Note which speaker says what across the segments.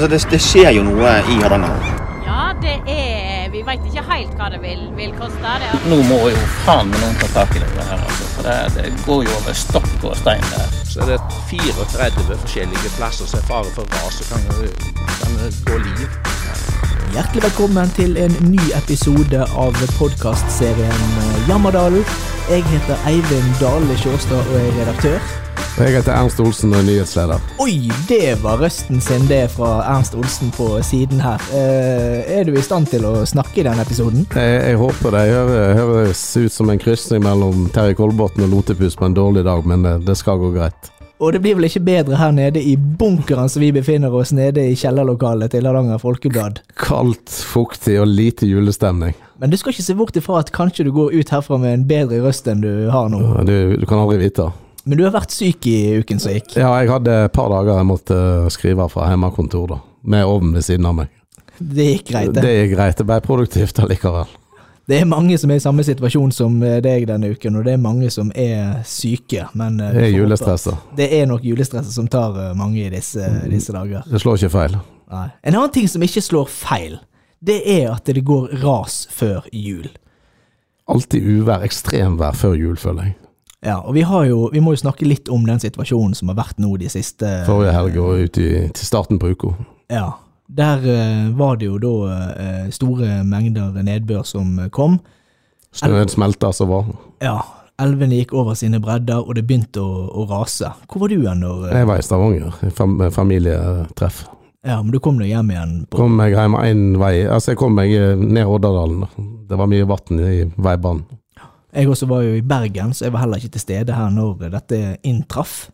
Speaker 1: Altså, det, det skjer jo noe i Hardanger.
Speaker 2: Ja, det er Vi veit ikke helt hva det vil, vil koste. Det.
Speaker 3: Nå må jo faen meg noen ta tak i det her, altså. For det, det går jo over stokk og stein der.
Speaker 4: Så er det 34 forskjellige plasser som er fare for ras, så kan kan gå liv.
Speaker 5: Hjertelig velkommen til en ny episode av podkastserien Jammerdalen. Jeg heter Eivind Dale Sjåstad og er redaktør.
Speaker 6: Jeg heter Ernst Olsen og er nyhetsleder.
Speaker 5: Oi, det var røsten sin det fra Ernst Olsen på siden her. Eh, er du i stand til å snakke i denne episoden?
Speaker 6: Jeg, jeg håper det. Jeg høres ut som en krysning mellom Terje Kolbotn og Lotepus på en dårlig dag, men det, det skal gå greit.
Speaker 5: Og det blir vel ikke bedre her nede i bunkeren som vi befinner oss nede i kjellerlokalet til Hardanger Folkeblad.
Speaker 6: Kaldt, fuktig og lite julestemning.
Speaker 5: Men du skal ikke se bort ifra at kanskje du går ut herfra med en bedre røst enn du har nå.
Speaker 6: Du, du kan aldri vite.
Speaker 5: Men du har vært syk i uken som gikk.
Speaker 6: Ja, jeg hadde et par dager jeg måtte skrive fra hjemmekontor, da. Med ovnen ved siden av meg.
Speaker 5: Det gikk greit,
Speaker 6: det. Det gikk greit. Det ble produktivt allikevel.
Speaker 5: Det er mange som er i samme situasjon som deg denne uken, og det er mange som er syke. Men
Speaker 6: det er julestresset.
Speaker 5: Det er nok julestresset som tar mange i disse, disse dager.
Speaker 6: Det slår ikke feil.
Speaker 5: Nei. En annen ting som ikke slår feil, det er at det går ras før jul.
Speaker 6: Alltid uvær, ekstremvær før jul, føler jeg.
Speaker 5: Ja, og vi, jo, vi, må jo snakke litt om den situasjonen som har vært nå de siste
Speaker 6: Forrige helg og ut i, til starten på uka.
Speaker 5: Ja. Der uh, var det jo da uh, store mengder nedbør som kom.
Speaker 6: Snøen smelta som var.
Speaker 5: Ja. Elvene gikk over sine bredder, og det begynte å, å rase. Hvor var du hen når
Speaker 6: uh, Jeg var i Stavanger, fam familietreff.
Speaker 5: Ja, men du kom deg hjem igjen?
Speaker 6: På... Kom meg hjem én vei. Altså, jeg kom meg ned Odderdalen. Det var mye vann i veibanen.
Speaker 5: Jeg også var jo i Bergen, så jeg var heller ikke til stede her når dette inntraff.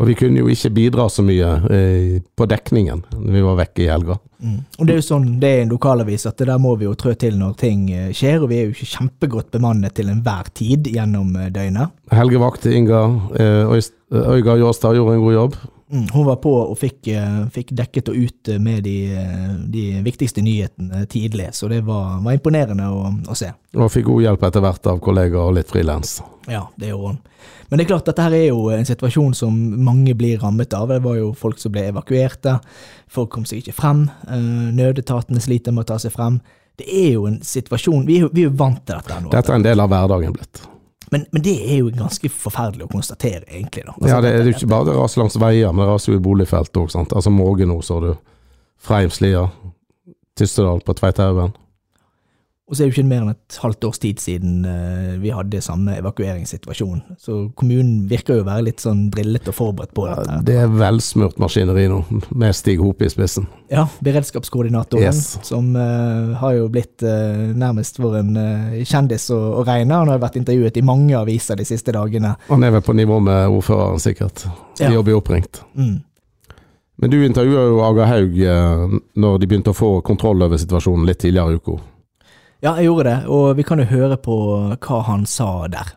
Speaker 6: Og vi kunne jo ikke bidra så mye eh, på dekningen når vi var vekke i helga.
Speaker 5: Mm. Og det er jo sånn det er en lokalavis, at det der må vi jo trø til når ting eh, skjer. Og vi er jo ikke kjempegodt bemannet til enhver tid gjennom eh, døgnet.
Speaker 6: Helgevakt Inga eh, Øyga Jåstad gjorde en god jobb.
Speaker 5: Mm, hun var på og fikk, uh, fikk dekket og ut med de, de, viktigste nyhetene tidlig, så det var, var imponerende å, å, se.
Speaker 6: Og fikk god hjelp etter hvert av kollegaer og litt frilans.
Speaker 5: Ja, det gjorde hun. Men det er klart, dette her er jo en situasjon som mange blir rammet av. Det var jo folk som ble evakuerte, folk kom seg ikke frem, nødetatene sliter med å ta seg frem. Det er jo en situasjon Vi er jo, vi er jo vant til dette nå.
Speaker 6: Dette er en del av hverdagen blitt.
Speaker 5: Men, men, det er jo ganske forferdelig å konstatere, egentlig. da.
Speaker 6: Altså, ja, det, det, er jo ikke bare raser langs veier, men det raser jo i boligfelt òg. Altså Måge nå, så du. Freimslia, Tystedal på Tveithaugen.
Speaker 5: Og så er det jo ikke mer enn et halvt års tid siden uh, vi hadde samme evakueringssituasjon. Så kommunen virker jo å være litt sånn drillet og forberedt på dette.
Speaker 6: Ja, det er velsmurt maskineri nå, med Stig Hope i spissen.
Speaker 5: Ja, beredskapskoordinatoren, yes. som uh, har jo blitt uh, nærmest for en kjendis å, å, regne. Han har vært intervjuet i mange aviser de siste dagene.
Speaker 6: Han er vel på nivå med ordføreren, sikkert. De ja. jobber oppringt. Mm. Men du intervjua jo Aga Haug når de begynte å få kontroll over situasjonen litt tidligere i uka.
Speaker 5: Ja, jeg gjorde det, og vi kan jo høre på hva han sa der.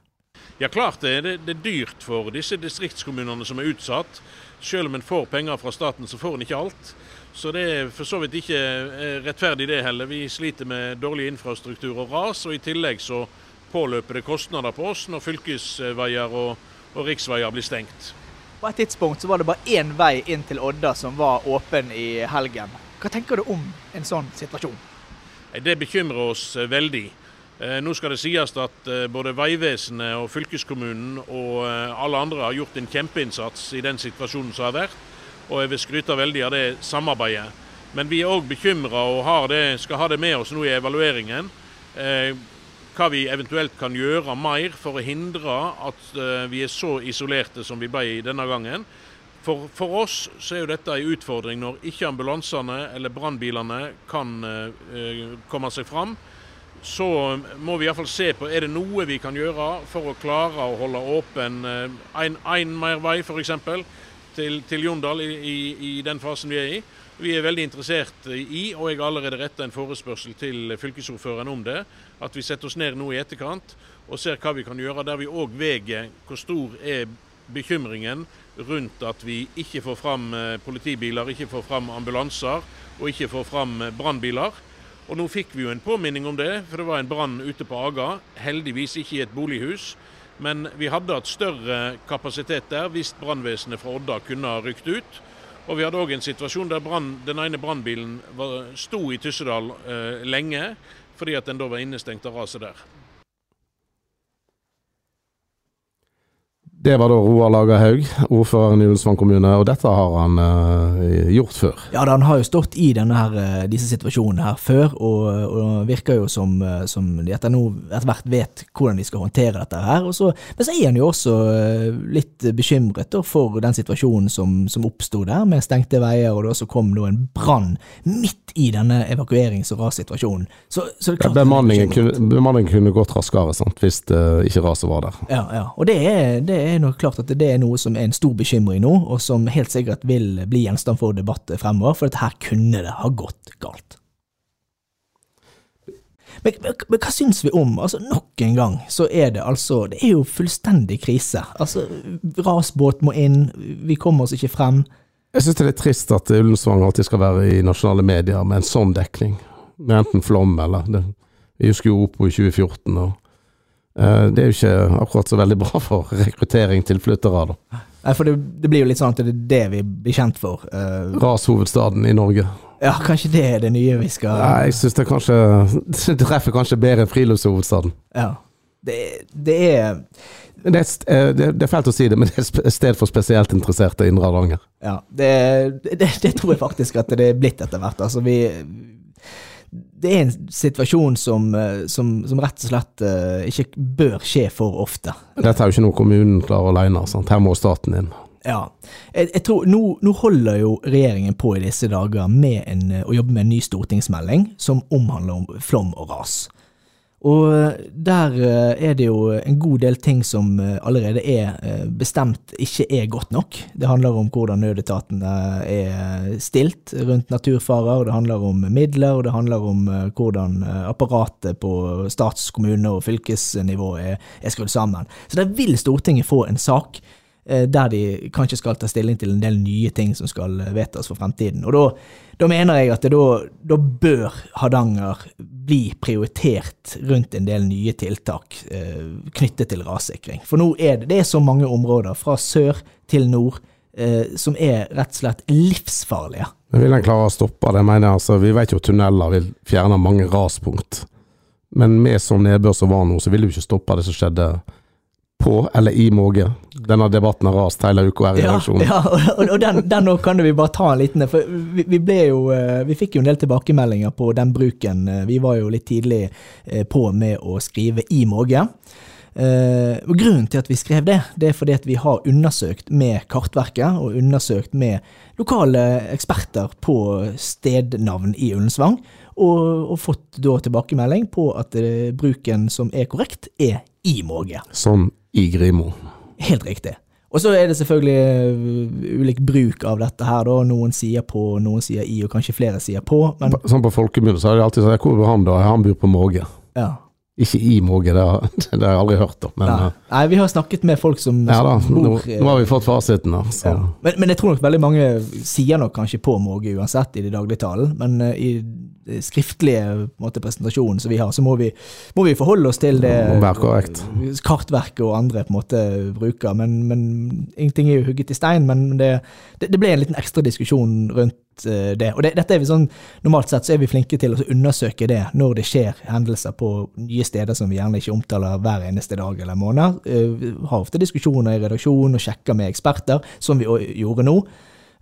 Speaker 7: Ja, klart det. Det, det er dyrt for disse distriktskommunene som er utsatt. Selv om en får penger fra staten, så får en ikke alt. Så det er for så vidt ikke eh, rettferdig det heller. Vi sliter med dårlig infrastruktur og ras, og i tillegg så påløper det kostnader på oss når fylkesveier og, og riksveier blir stengt.
Speaker 5: På et tidspunkt så var det bare én vei inn til Odda som var åpen i helgen. Hva tenker du om en sånn situasjon?
Speaker 7: Det bekymrer oss eh, veldig. Eh, nå skal det sies at eh, både Vegvesenet og fylkeskommunen og alle andre har gjort en kjempeinnsats i den situasjonen som har vært. Og jeg vil skryte veldig av det samarbeidet. Men vi er òg bekymra og det, skal ha det med oss nå i evalueringen. hva vi eventuelt kan gjøre mer for å hindre at vi er så isolerte som vi ble denne gangen. For, for, oss så er jo dette en utfordring når ikke ambulansene eller brannbilene kan eh, komme seg fram. Så må vi iallfall se på er det noe vi kan gjøre for å klare å holde åpen én eh, mer vei f.eks. Til, til Jondal i, i, i, den fasen vi er i. Vi er veldig interessert i, og jeg har allerede retta en forespørsel til fylkesordføreren om det, at vi setter oss ned nå i etterkant og ser hva vi kan gjøre, der vi òg veier hvor stor er bekymringen rundt at vi ikke får fram eh, politibiler, ikke får fram ambulanser og ikke får fram eh, brannbiler. Og nå fikk vi jo en påminning om det, for det var en brann ute på Aga. Heldigvis ikke i et bolighus. Men vi hadde hatt større kapasitet der hvis brannvesenet fra Odda kunne ha rykt ut. Og vi hadde òg en situasjon der brand, den ene brannbilen sto i Tyssedal eh, lenge, fordi at den da var innestengt av raset der.
Speaker 6: Det var da Roar Lagerhaug, ordføreren i Ullensvang kommune, og dette har han uh, gjort før.
Speaker 5: Ja, han har jo stått i her, eh, disse situasjonene her før, og, og virker jo som, eh, som de etter, no, etter hvert vet hvordan de skal håndtere dette her. Så, men så er han jo også litt bekymret da, for den situasjonen som, som oppsto der, med stengte veier, og det også kom da en brann midt i denne evakuerings- og rassituasjonen. Så, så
Speaker 6: ja, bemanningen, kunne, bemanningen kunne gått raskere sant, hvis det ikke raset var der.
Speaker 5: Ja, ja. og det er, det er er nok klart at det er noe som er en stor bekymring nå, og som helt sikkert vil bli gjenstand for debatt fremover, for dette her kunne det ha gått galt. Men, men, men, hva syns vi om altså Nok en gang så er det altså Det er jo fullstendig krise. Altså, Rasbåt må inn, vi kommer oss ikke frem.
Speaker 6: Jeg syns det er trist at Ullensvang alltid skal være i nasjonale medier med en sånn dekning. Med enten flom eller det. Vi husker jo Opo i 2014. og det er jo ikke akkurat så veldig bra for rekruttering til flyttere. da.
Speaker 5: Nei, for det, det, blir jo litt sånn at det er det vi blir kjent for.
Speaker 6: Uh, Rashovedstaden i Norge.
Speaker 5: Ja, kanskje det er det nye vi skal
Speaker 6: Nei, jeg syns det kanskje Det treffer kanskje bedre enn friluftshovedstaden.
Speaker 5: Ja. Det, det er
Speaker 6: det er, eh, det, er fælt å si det, men det er et sted for spesielt interesserte i Indre Hardanger.
Speaker 5: Ja, det, det, tror jeg faktisk at det er blitt etter hvert. Altså, vi, det er en situasjon som, eh, som, som, rett og slett uh, ikke bør skje for ofte.
Speaker 6: Dette er jo ikke noe kommunen klarer alene, sant? her må staten inn.
Speaker 5: Ja. Jeg, jeg tror, nå, nå, holder jo regjeringen på i disse dager med en, å jobbe med en ny stortingsmelding som omhandler om flom og ras. Og eh, der eh, er det jo en god del ting som eh, allerede er bestemt ikke er godt nok. Det handler om hvordan nødetatene er stilt rundt naturfarer, det handler om midler, og det handler om hvordan apparatet på stats-, kommune- og fylkesnivå er, skrudd sammen. Så der vil Stortinget få en sak der de kanskje skal ta stilling til en del nye ting som skal vedtas for fremtiden. Og da da mener jeg at det da, da, bør Hardanger bli prioritert rundt en del nye tiltak eh, knyttet til rassikring. For nå er det, det er så mange områder, fra sør til nord, eh, som er rett og slett livsfarlige.
Speaker 6: Men Vil en klare å stoppe det? mener jeg, altså, Vi vet jo tunneler vil fjerne mange raspunkt. Men med som nedbør som var nå, så vil du ikke stoppe det som skjedde på eller i Måge. Denne debatten har rast hele uka her i redaksjonen.
Speaker 5: Ja, ja, og, og den, den kan vi bare ta en liten For vi, vi, ble jo eh, Vi fikk jo en del tilbakemeldinger på den bruken. Eh, vi var jo litt tidlig eh, på med å skrive i Måge. Uh, grunnen til at vi skrev det, det er fordi at vi har undersøkt med Kartverket og undersøkt med lokale eksperter på stednavn i Ullensvang, og, og fått da tilbakemelding på at uh, bruken som er korrekt, er i Måge.
Speaker 6: Som i Grimo.
Speaker 5: Helt riktig. Og så er det selvfølgelig uh, ulik bruk av dette her, da. Noen sier på, noen sier i, og kanskje flere sier på.
Speaker 6: Men... Sånn på folkemunne så er det alltid sånn Hvor bor han da? Han bor på Måge.
Speaker 5: Ja.
Speaker 6: Ikke i Måge, det, det, har jeg aldri hørt om. Men,
Speaker 5: ja. Nei, vi har snakket med folk som,
Speaker 6: ja, da, bor nå, nå, har vi fått fasiten. Ja.
Speaker 5: Men, men, jeg tror nok veldig mange sier nok kanskje på Måge uansett i det daglige talen. Men i skriftlige måte, presentasjonen som vi har, så må vi, må vi forholde oss til det kartverket og andre på en måte bruker. Men, men ingenting er jo hugget i stein. Men det, det, det ble en liten ekstra diskusjon rundt Eh, det. Og det, dette er vi sånn, Normalt sett så er vi flinke til å undersøke det når det skjer hendelser på nye steder som vi gjerne ikke omtaler hver eneste dag eller måned. Vi eh, har ofte diskusjoner i redaksjonen og sjekker med eksperter, som vi gjorde nå.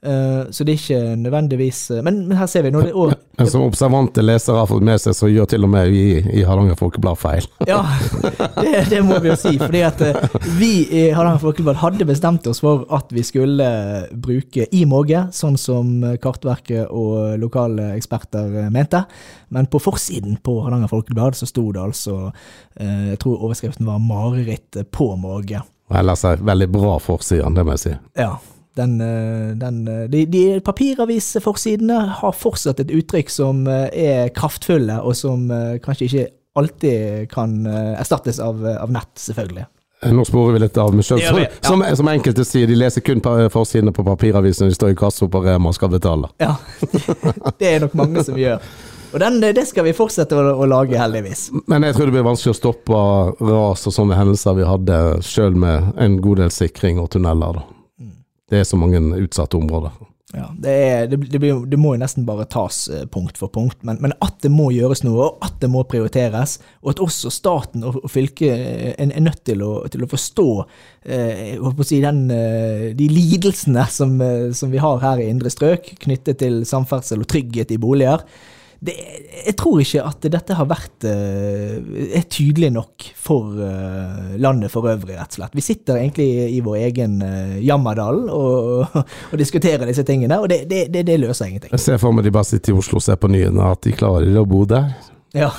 Speaker 5: Uh, så det er ikke nødvendigvis uh, men, her ser vi når det, og,
Speaker 6: Men som observante lesere har fått med seg, så gjør til og med vi i Hardanger Folkeblad feil.
Speaker 5: ja, det, det, må vi jo si. fordi at uh, vi i Hardanger Folkeblad hadde bestemt oss for at vi skulle bruke i Måge, sånn som Kartverket og lokale eksperter mente. Men på forsiden på Hardanger Folkeblad så sto det altså Jeg tror overskriften var 'Mareritt på Måge'.
Speaker 6: Ellers er veldig bra forside, det må jeg si.
Speaker 5: Ja, den, eh, den, eh, de, de papiravisforsidene har fortsatt et uttrykk som eh, er kraftfulle, og som kanskje ikke alltid kan erstattes av, av nett, selvfølgelig.
Speaker 6: Nå sporer vi litt av meg sjøl. Ja. Som, som, enkelte sier, de leser kun forsidene på papiravisen når de står i kassa på Rema og skal betale.
Speaker 5: Ja, det er nok mange som gjør. Og den, det skal vi fortsette å, å, lage, heldigvis.
Speaker 6: Men jeg tror det blir vanskelig å stoppe ras og sånne hendelser vi hadde, sjøl med en god del sikring og tunneler. da. Det er så mange utsatte områder.
Speaker 5: Ja, det, er, det, det, blir, det må jo nesten bare tas eh, punkt for punkt, men, men at det må gjøres noe, og at det må prioriteres, og at også staten og, og fylket er, er nødt til å, til å forstå eh, å si, den, eh, de lidelsene som, eh, som vi har her i indre strøk, knyttet til samferdsel og trygghet i boliger det, jeg tror ikke at dette har vært uh, er tydelig nok for uh, landet for øvrig, rett og slett. Vi sitter egentlig i vår egen uh, jammerdal og, og, diskuterer disse tingene, og det, det, det, løser ingenting.
Speaker 6: Jeg ser for meg de bare sitter i Oslo og ser på nyhetene, at de klarer å bo der.
Speaker 5: Ja.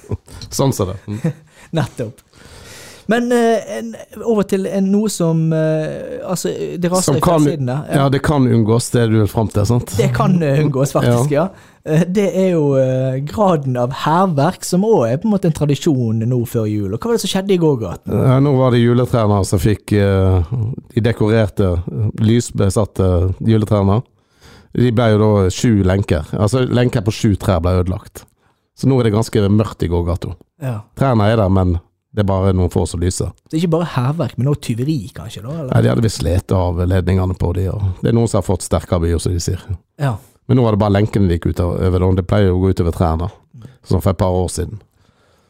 Speaker 6: sånn ser det. Mm.
Speaker 5: Nettopp. Men en, over til en, noe som Altså, det raser i
Speaker 6: fremsidene. Ja. ja, det kan unngås, det du vil fram til, sant?
Speaker 5: Det kan unngås, faktisk, ja. ja. Eh, det er jo eh, graden av hærverk, som òg er på en måte en tradisjon nå før jul. Og Hva var det som skjedde i gågaten?
Speaker 6: Ja, nå var det juletrærne som fikk de dekorerte, lysbesatte juletrærne. De ble jo da sju lenker. Altså lenker på sju trær ble ødelagt. Så nå er det ganske mørkt i gågata. Ja. Trærne er der, men det er bare noen få som lyser.
Speaker 5: Det er ikke bare hærverk, men også tyveri, kanskje? da?
Speaker 6: Eller? Nei, De hadde visst slitt av ledningene på de, og det er noen som har fått sterkere byer, som de sier.
Speaker 5: Ja.
Speaker 6: Men nå var det bare lenkene de gikk utover. Det pleier jo å gå utover trærne, som for et par år siden.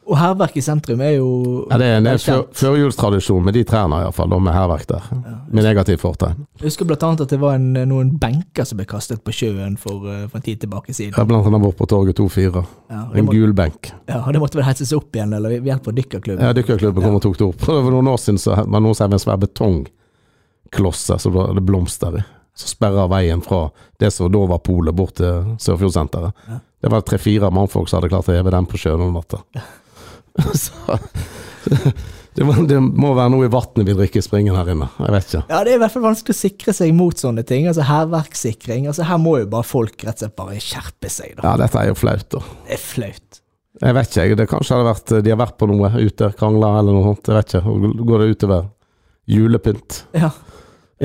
Speaker 5: Og hærverk i sentrum er jo
Speaker 6: Ja, Det er en før, førjulstradisjon med de trærne, iallfall. Med hærverk der. Med negativt fortegn.
Speaker 5: Jeg husker blant annet at det var en, noen benker som ble kastet på sjøen for, eh, for en tid tilbake siden.
Speaker 6: Ja, blant annet borte på torget 24. Ja, en må, gul benk.
Speaker 5: Ja, og Det måtte vel hetses opp igjen, eller ved hjelp av dykkerklubben?
Speaker 6: Ja, dykkerklubben kom og tok det opp. For noen år siden så var noen som en svær betongklosse som det blomster i som sperrer veien fra det som da var polet, bort til Sørfjordsenteret. Ja. Det var tre-fire mannfolk som hadde klart å heve den på sjøen om natta. så det må, det må, være noe i vannet vi drikker i springen her inne. Jeg vet ikke.
Speaker 5: Ja, det er i hvert fall vanskelig å sikre seg mot sånne ting. Altså Hærverkssikring. Altså, her må jo bare folk rett og slett bare skjerpe seg. Da.
Speaker 6: Ja, dette er jo flaut, da.
Speaker 5: Det er flaut.
Speaker 6: Jeg vet ikke, det kanskje hadde vært De har vært på noe ute, krangla eller noe sånt. Jeg vet ikke. Går det utover julepynt?
Speaker 5: Ja.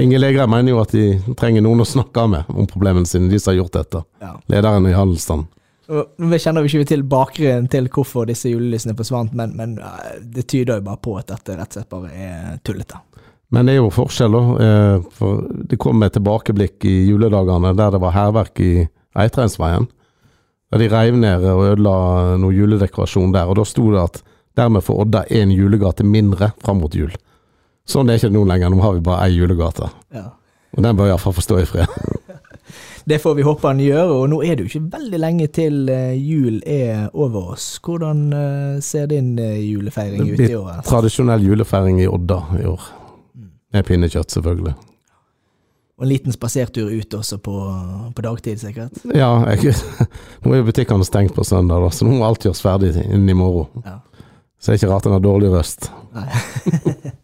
Speaker 6: Inge Legre mener jo at de trenger noen å snakke med om problemene sine, de som har gjort dette. Ja. Lederen i handelsstanden.
Speaker 5: Nå kjenner vi ikke til bakgrunnen til hvorfor disse julelysene forsvant, men, men, det tyder jo bare på at dette rett og slett bare er tullete.
Speaker 6: Men det er jo forskjell, da. Eh, for det kom et tilbakeblikk i juledagene der det var hærverk i Eitreinsveien. Der de reiv ned og ødela noe juledekorasjon der. Og da sto det at dermed får Odda én julegate mindre fram mot jul. Sånn er det ikke nå lenger, nå har vi bare ei julegate. Ja. Og den bør iallfall få stå i fred.
Speaker 5: det får vi håpe han gjør, og nå er det jo ikke veldig lenge til eh, jul er over oss. Hvordan eh, ser din eh, julefeiring ut i år?
Speaker 6: Tradisjonell julefeiring i Odda i år. Med pinnekjøtt, selvfølgelig.
Speaker 5: Og en liten spasertur ut også på, på dagtid, sikkert?
Speaker 6: Ja, jeg, nå er jo butikkene stengt på søndag, da, så nå må alt gjøres ferdig innen i morgen. Ja. Så det er ikke rart en har dårlig røst. Nei.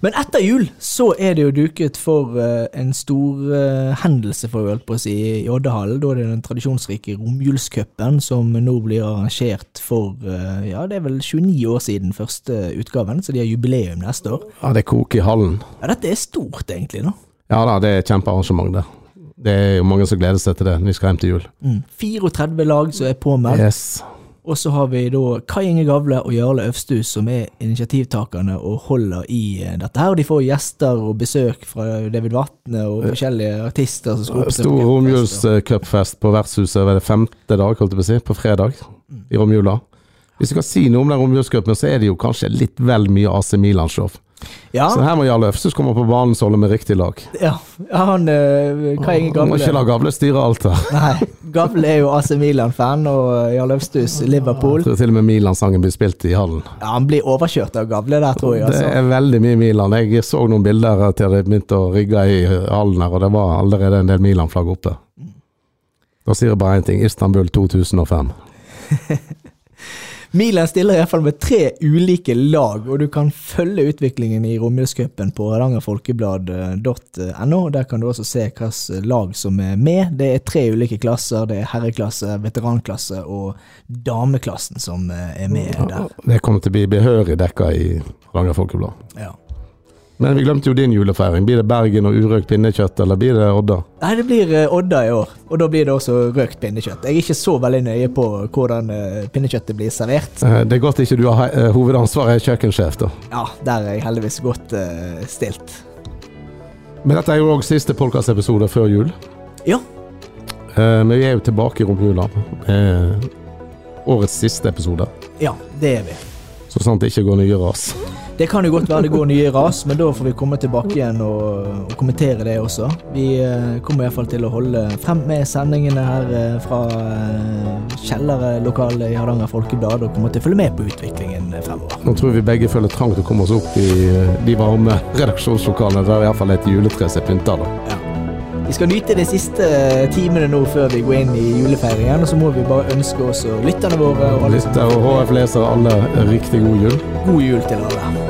Speaker 5: Men etter jul så er det jo duket for uh, en stor uh, hendelse, for å på å si, i Oddehallen. Da er det den tradisjonsrike romjulscupen som nå blir arrangert for uh, ja, det er vel 29 år siden første utgaven, så de har jubileum neste år.
Speaker 6: Ja, det koker i hallen.
Speaker 5: Ja, Dette er stort, egentlig. da.
Speaker 6: Ja da, det er kjempearrangement, det. Det er jo mange som gleder seg til det vi skal hjem til jul.
Speaker 5: Mm. 34 lag som er påmeldt.
Speaker 6: Yes.
Speaker 5: Og så har vi da Kai Inge Gavle og Jarle Øvstus, som er initiativtakerne og holder i eh, dette her. Og de får gjester og besøk fra David Vatne og forskjellige artister som skal
Speaker 6: oppsøke. Stor romjulscupfest på vertshuset ved det femte dag, holdt jeg på å si, på fredag i romjula. Hvis du kan si noe om den romjulscupen, så er det jo kanskje litt vel mye AC Milan-show. Ja. Så her må Jarl Øfstus komme på banen og holde med riktig lag.
Speaker 5: Ja, han øh, Hva er Gavle?
Speaker 6: Må ikke la Gavle styre alt her.
Speaker 5: Nei, Gavle er jo AC Milan-fan, og Jarl Øfstus Liverpool.
Speaker 6: Jeg tror til og med Milan-sangen blir spilt i hallen.
Speaker 5: Ja, Han blir overkjørt av Gavle der, tror jeg.
Speaker 6: Altså. Det er veldig mye Milan. Jeg så noen bilder til det begynte å rigge i hallen her, og det var allerede en del Milan-flagg oppe. Da sier jeg bare én ting. Istanbul 2005.
Speaker 5: Milan stiller iallfall med tre ulike lag, og du kan følge utviklingen i romjulscupen på hardangerfolkeblad.no. Der kan du også se hvilke lag som er med. Det er tre ulike klasser. Det er herreklasse, veteranklasse og dameklassen som er med der.
Speaker 6: Det kommer til å bli behørig dekka i Hardanger Folkeblad.
Speaker 5: Ja.
Speaker 6: Men vi glemte jo din julefeiring. Blir det Bergen og urøkt pinnekjøtt, eller blir det Odda?
Speaker 5: Nei, det blir uh, Odda i år, og da blir det også røkt pinnekjøtt. Jeg er ikke så veldig nøye på hvordan uh, pinnekjøttet blir servert.
Speaker 6: Uh, det er godt ikke du har hovedansvaret kjøkkensjef, da.
Speaker 5: Ja, der er jeg heldigvis godt stilt.
Speaker 6: Men dette er jo òg siste podkastepisode før jul.
Speaker 5: Ja.
Speaker 6: Eh, Men vi er jo tilbake i romjula årets siste episode.
Speaker 5: Ja, det er vi.
Speaker 6: Så sant det ikke går nye ras.
Speaker 5: Det kan jo godt være det går nye ras, men da får vi komme tilbake igjen og, og kommentere det også. Vi eh, kommer iallfall til å holde frem med sendingene her eh, fra eh, kjellerlokalet i Hardanger Folkeblad, og kommer til å følge med på utviklingen fremover.
Speaker 6: Nå tror vi begge føler trang til å komme oss opp i de varme redaksjonslokalene der iallfall et juletre som er pynta. da.
Speaker 5: Vi skal nyte de siste timene nå før vi går inn i julefeiringen, og så må vi bare ønske oss og lytterne våre og alle
Speaker 6: Lytter og HF-lesere alle riktig god jul.
Speaker 5: god jul til alle.